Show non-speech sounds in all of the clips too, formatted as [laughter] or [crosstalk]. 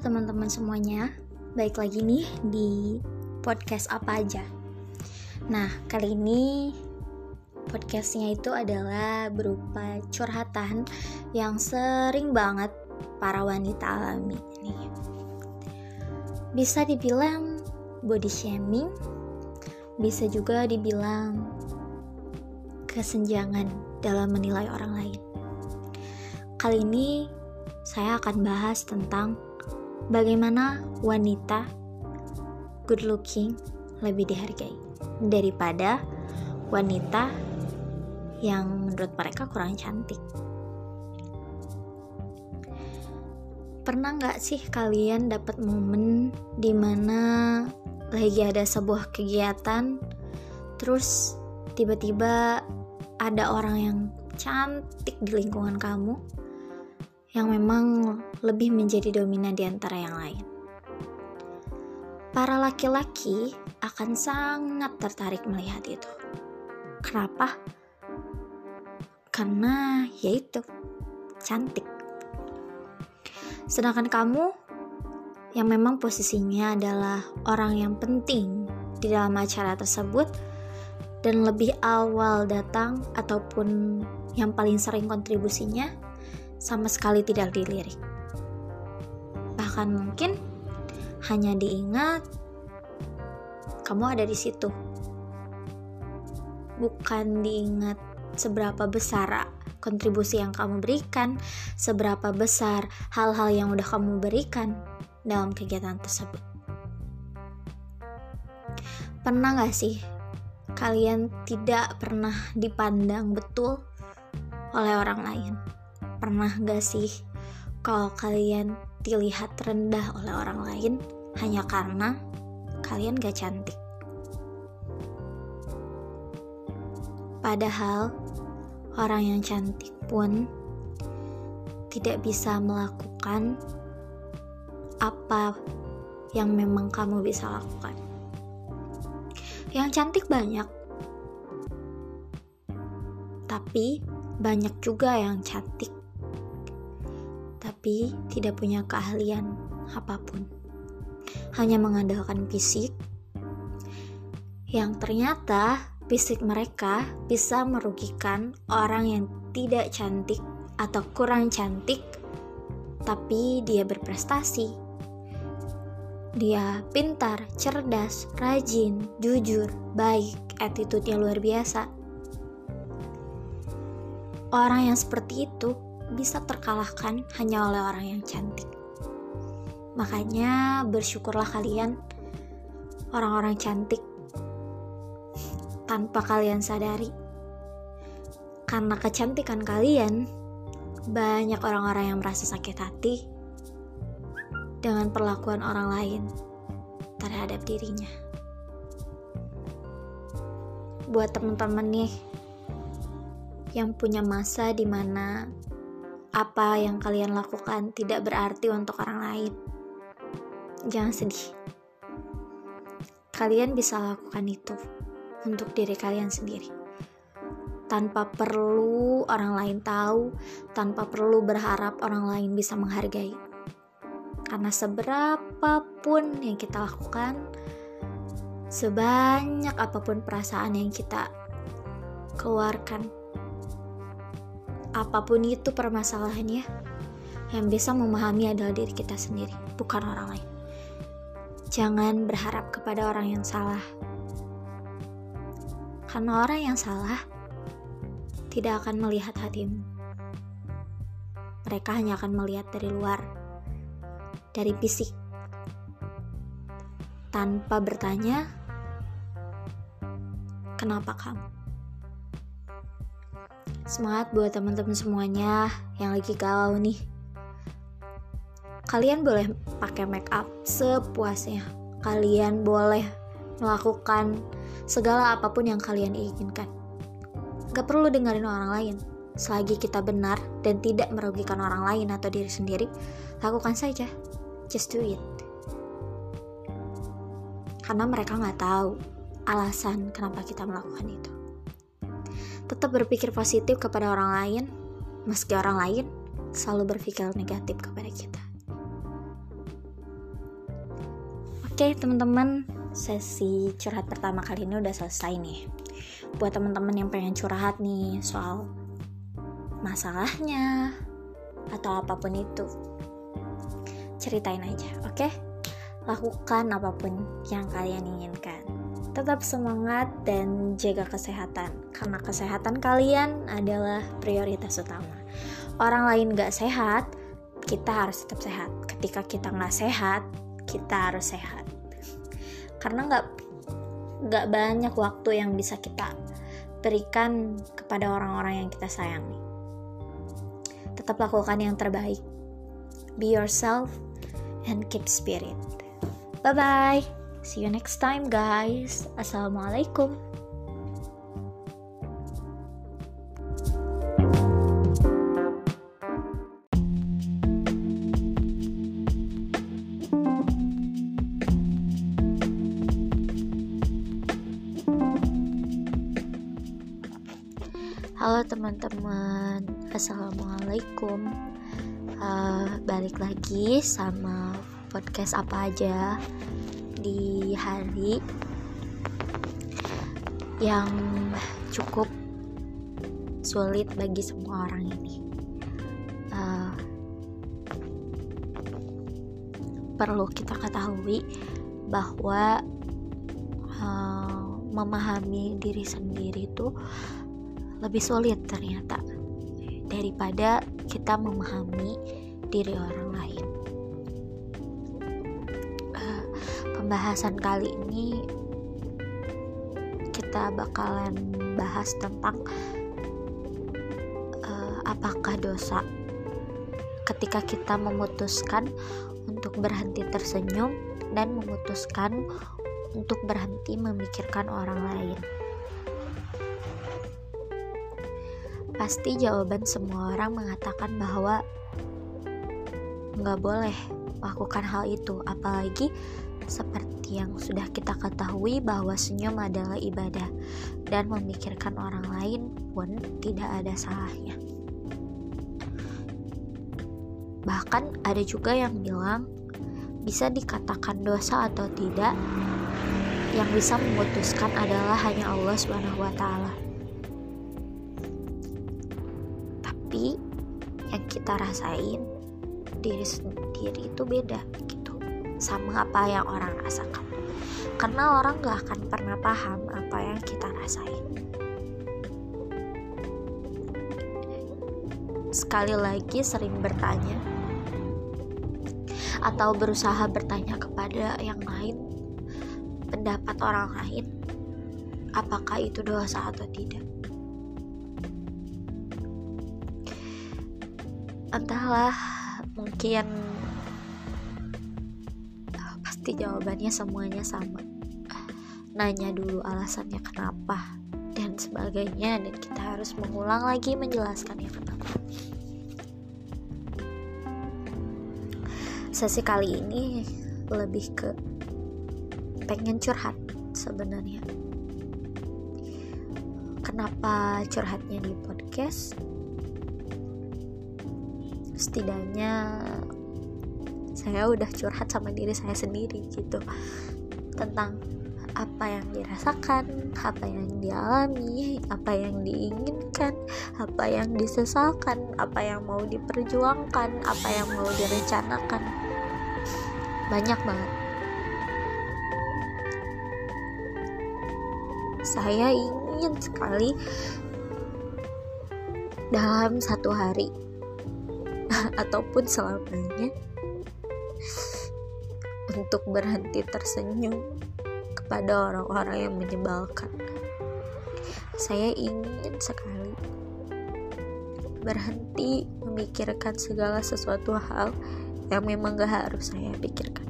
Teman-teman semuanya, baik lagi nih di podcast apa aja. Nah, kali ini podcastnya itu adalah berupa curhatan yang sering banget para wanita alami nih. Bisa dibilang body shaming, bisa juga dibilang kesenjangan dalam menilai orang lain. Kali ini saya akan bahas tentang bagaimana wanita good looking lebih dihargai daripada wanita yang menurut mereka kurang cantik. Pernah nggak sih kalian dapat momen di mana lagi ada sebuah kegiatan, terus tiba-tiba ada orang yang cantik di lingkungan kamu, yang memang lebih menjadi dominan di antara yang lain. Para laki-laki akan sangat tertarik melihat itu. Kenapa? Karena yaitu cantik. Sedangkan kamu yang memang posisinya adalah orang yang penting di dalam acara tersebut dan lebih awal datang ataupun yang paling sering kontribusinya sama sekali tidak dilirik. Bahkan mungkin hanya diingat kamu ada di situ. Bukan diingat seberapa besar kontribusi yang kamu berikan, seberapa besar hal-hal yang udah kamu berikan dalam kegiatan tersebut. Pernah gak sih kalian tidak pernah dipandang betul oleh orang lain? Pernah gak sih kalau kalian dilihat rendah oleh orang lain hanya karena kalian gak cantik? Padahal orang yang cantik pun tidak bisa melakukan apa yang memang kamu bisa lakukan. Yang cantik banyak, tapi banyak juga yang cantik tapi tidak punya keahlian apa pun. Hanya mengandalkan fisik yang ternyata fisik mereka bisa merugikan orang yang tidak cantik atau kurang cantik, tapi dia berprestasi. Dia pintar, cerdas, rajin, jujur, baik, attitude-nya luar biasa. Orang yang seperti itu bisa terkalahkan hanya oleh orang yang cantik. Makanya bersyukurlah kalian orang-orang cantik tanpa kalian sadari. Karena kecantikan kalian, banyak orang-orang yang merasa sakit hati dengan perlakuan orang lain terhadap dirinya. Buat teman-teman nih yang punya masa di mana apa yang kalian lakukan tidak berarti untuk orang lain. Jangan sedih. Kalian bisa lakukan itu untuk diri kalian sendiri. Tanpa perlu orang lain tahu, tanpa perlu berharap orang lain bisa menghargai. Karena seberapapun yang kita lakukan, sebanyak apa pun perasaan yang kita keluarkan apa pun itu permasalahannya yang bisa memahami adalah diri kita sendiri bukan orang lain. Jangan berharap kepada orang yang salah. Karena orang yang salah tidak akan melihat hatimu. Mereka hanya akan melihat dari luar dari fisik. Tanpa bertanya kenapa kamu Semangat buat teman-teman semuanya yang lagi galau nih. Kalian boleh pakai make up sepuasnya. Kalian boleh melakukan segala apa pun yang kalian inginkan. Gak perlu dengerin orang lain. Selagi kita benar dan tidak merugikan orang lain atau diri sendiri, lakukan saja. Just do it. Karena mereka nggak tahu alasan kenapa kita melakukan itu tetap berpikir positif kepada orang lain, meski orang lain selalu berpikir negatif kepada kita. Oke, teman-teman, sesi curhat pertama kali ini udah selesai nih. Buat teman-teman yang pengen curhat nih soal masalahnya atau apa pun itu, ceritain aja, oke? Lakukan apa pun yang kalian inginkan. Tetap semangat dan jaga kesehatan, karena kesehatan kalian adalah prioritas utama. Orang lain gak sehat, kita harus tetap sehat. Ketika kita nggak sehat, kita harus sehat. Karena nggak nggak banyak waktu yang bisa kita berikan kepada orang-orang yang kita sayangi. Tetap lakukan yang terbaik. Be yourself and keep spirit. Bye bye see you next time guys. Assalamualaikum. Halo teman-teman, assalamualaikum. Uh, balik lagi sama podcast apa aja di hari yang cukup sulit bagi semua orang ini. Uh, perlu kita ketahui bahwa uh, memahami diri sendiri itu lebih sulit ternyata daripada kita memahami diri orang lain. Pembahasan kali ini kita bakalan bahas tentang uh, apakah dosa ketika kita memutuskan untuk berhenti tersenyum dan memutuskan untuk berhenti memikirkan orang lain. Pasti jawaban semua orang mengatakan bahwa nggak boleh lakukan hal itu, apalagi seperti yang sudah kita ketahui bahwa senyum adalah ibadah dan memikirkan orang lain pun tidak ada salahnya. Bahkan ada juga yang bilang bisa dikatakan dosa atau tidak, yang bisa memutuskan adalah hanya Allah taala. tapi yang kita rasain diri sendiri itu beda sama apa yang orang rasakan. Karena orang gak akan pernah paham apa yang kita rasain. Sekali lagi sering bertanya atau berusaha bertanya kepada yang lain pendapat orang lain apakah itu dosa atau tidak. Entahlah mungkin pasti jawabannya semuanya sama. Nanya dulu alasannya kenapa dan sebagainya dan kita harus mengulang lagi menjelaskannya kenapa sesi kali ini lebih ke pengen curhat sebenarnya. Kenapa curhatnya di podcast? Setidaknya saya udah curhat sama diri saya sendiri gitu tentang apa yang dirasakan, apa yang dialami, apa yang diinginkan, apa yang disesalkan, apa yang mau diperjuangkan, apa yang mau direncanakan. Banyak banget. Saya ingin sekali dalam satu hari [laughs] ataupun selamanya untuk berhenti tersenyum kepada orang-orang yang menyebalkan. Saya ingin sekali berhenti memikirkan segala sesuatu hal yang memang gak harus saya pikirkan.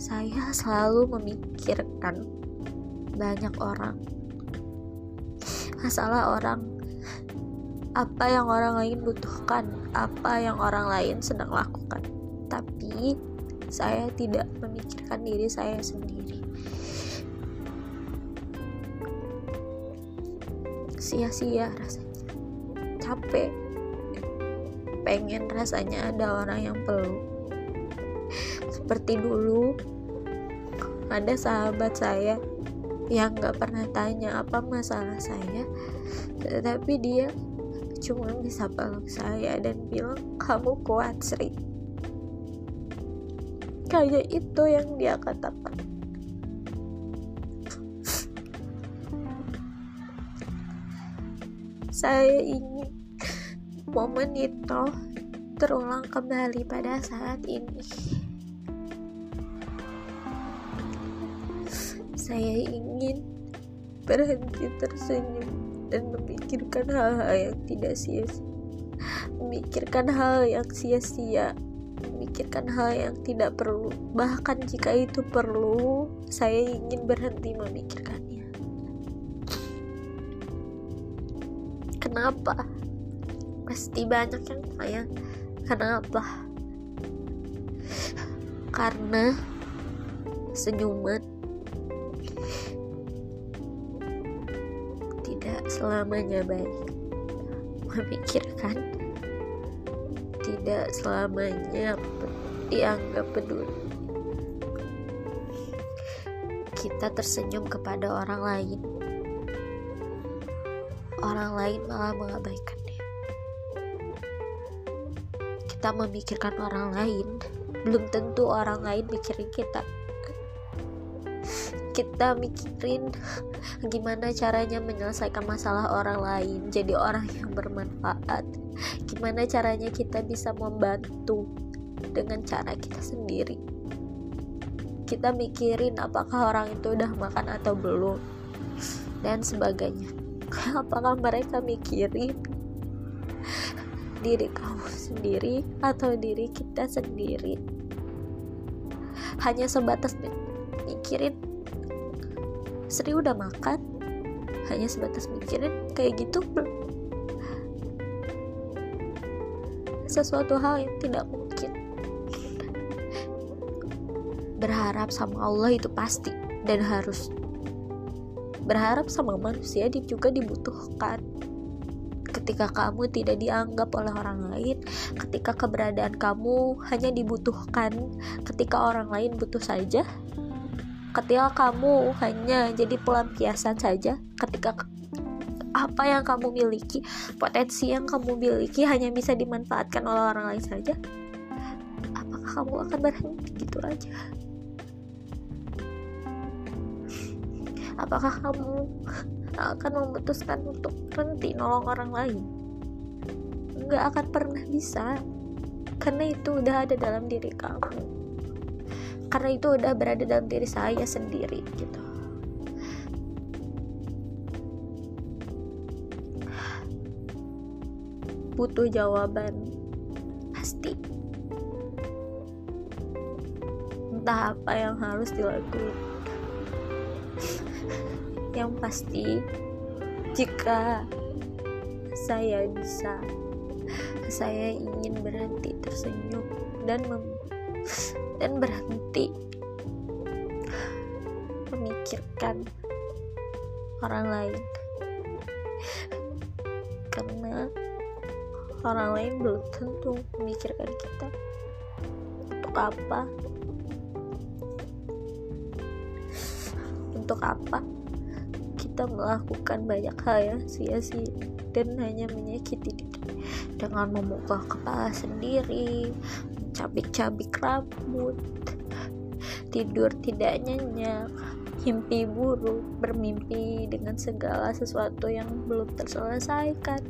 Saya selalu memikirkan banyak orang, masalah orang apa yang orang lain butuhkan, apa yang orang lain sedang lakukan. Tapi saya tidak memikirkan diri saya sendiri. Sia-sia rasanya. Capek. Pengen rasanya ada orang yang peluk. seperti dulu ada sahabat saya yang gak pernah tanya apa masalah saya tetapi dia cuma bisa peluk saya dan bilang kamu kuat Sri. Kayak itu yang dia katakan. Saya ingin momen itu terulang kembali pada saat ini. Saya ingin berhenti tersenyum dan memikirkan hal-hal yang tidak sia-sia memikirkan hal yang sia-sia memikirkan hal yang tidak perlu. Bahkan jika itu perlu saya ingin berhenti memikirkannya. Kenapa? Pasti banyak yang tanya kenapa? Karena senyuman selamanya baik. Memikirkan tidak selamanya dianggap peduli. Kita tersenyum kepada orang lain. Orang lain malah mengabaikannya kita memikirkan orang lain. Belum tentu orang lain mikirin kita kita mikirin [laughs] gimana caranya menyelesaikan masalah orang lain jadi orang yang bermanfaat. Gimana caranya kita bisa membantu dengan cara kita sendiri? Kita mikirin apakah orang itu udah makan atau belum dan sebagainya. [laughs] Apakah mereka mikirin [laughs] diri kamu sendiri atau diri kita sendiri? Hanya sebatas mikirin Sri udah makan? Hanya sebatas mikirin kayak gitu? Sesuatu hal yang tidak mungkin. Berharap sama Allah itu pasti dan harus. Berharap sama manusia juga dibutuhkan. Ketika kamu tidak dianggap oleh orang lain ketika keberadaan kamu hanya dibutuhkan ketika orang lain butuh saja ketika kamu hanya jadi pelampiasan saja ketika apa yang kamu miliki potensi yang kamu miliki hanya bisa dimanfaatkan oleh orang lain saja apakah kamu akan berhenti gitu aja? Apakah kamu akan memutuskan untuk berhenti nolong orang lain? Nggak akan pernah bisa karena itu udah ada dalam diri kamu karena itu udah berada dalam diri saya sendiri gitu. Butuh jawaban pasti. Entah apa yang harus dilakukan [laughs] yang pasti jika saya bisa saya ingin berhenti tersenyum dan mem dan berhenti memikirkan orang lain. Karena orang lain belum tentu memikirkan kita untuk apa. Untuk apa kita melakukan banyak hal yang sia-sia dan hanya menyakiti diri. Dengan memukul kepala sendiri cabik-cabik rambut. Tidur tidak nyenyak. Mimpi buruk bermimpi dengan segala sesuatu yang belum terselesaikan.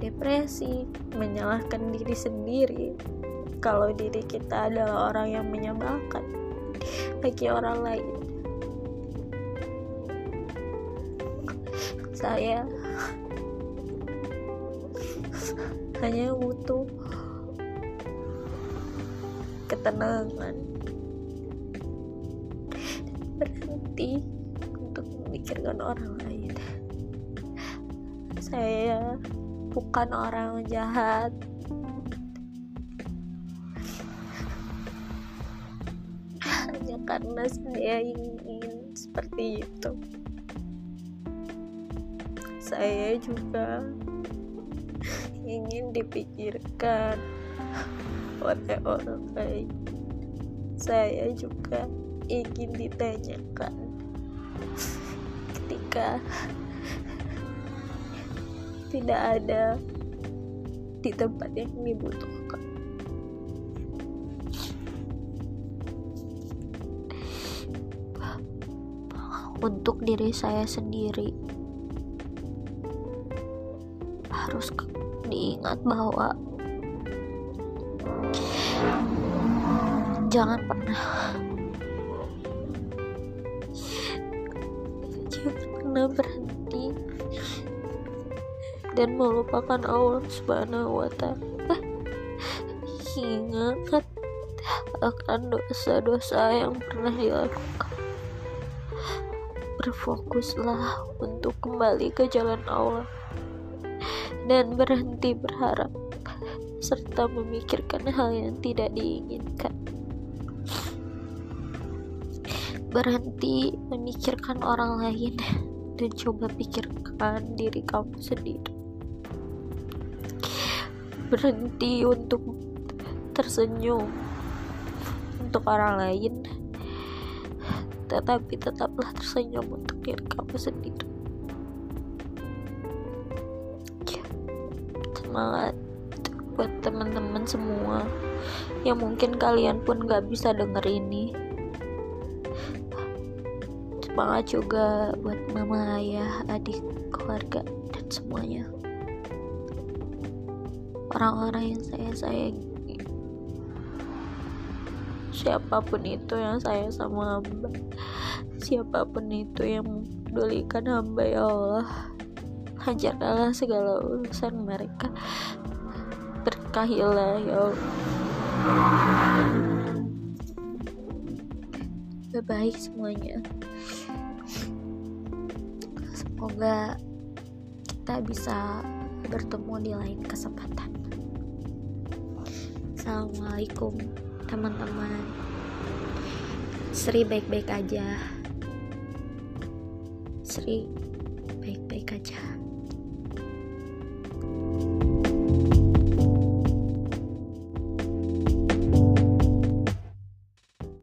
Depresi menyalahkan diri sendiri. Kalau diri kita adalah orang yang menyebalkan bagi orang lain. Saya hanya butuh ketenangan. Berhenti untuk memikirkan orang lain. Saya bukan orang jahat. Hanya karena saya ingin seperti itu. Saya juga ingin dipikirkan oleh orang lain saya juga ingin ditanyakan ketika tidak ada di tempat yang dibutuhkan. Untuk diri saya sendiri harus diingat bahwa jangan pernah. Jangan pernah berhenti. Dan melupakan Allah Subhanahu wa taala. Ingat akan dosa-dosa yang pernah dilakukan. Berfokuslah untuk kembali ke jalan Allah. Dan berhenti berharap serta memikirkan hal yang tidak diinginkan berhenti memikirkan orang lain dan coba pikirkan diri kamu sendiri. Berhenti untuk tersenyum untuk orang lain tetapi tetaplah tersenyum untuk diri kamu sendiri. Semangat buat teman-teman semua. Yang mungkin kalian pun gak bisa denger ini semangat juga buat mama ayah adik keluarga dan semuanya. Orang-orang yang saya sayangi. Siapa pun itu yang saya sama hamba. Siapa pun itu yang mempedulikan hamba ya Allah. Hancurkanlah segala urusan mereka. Berkahilah ya Allah baik semuanya. Semoga kita bisa bertemu di lain kesempatan. Assalamualaikum teman-teman. Sri baik-baik aja. Sri baik-baik aja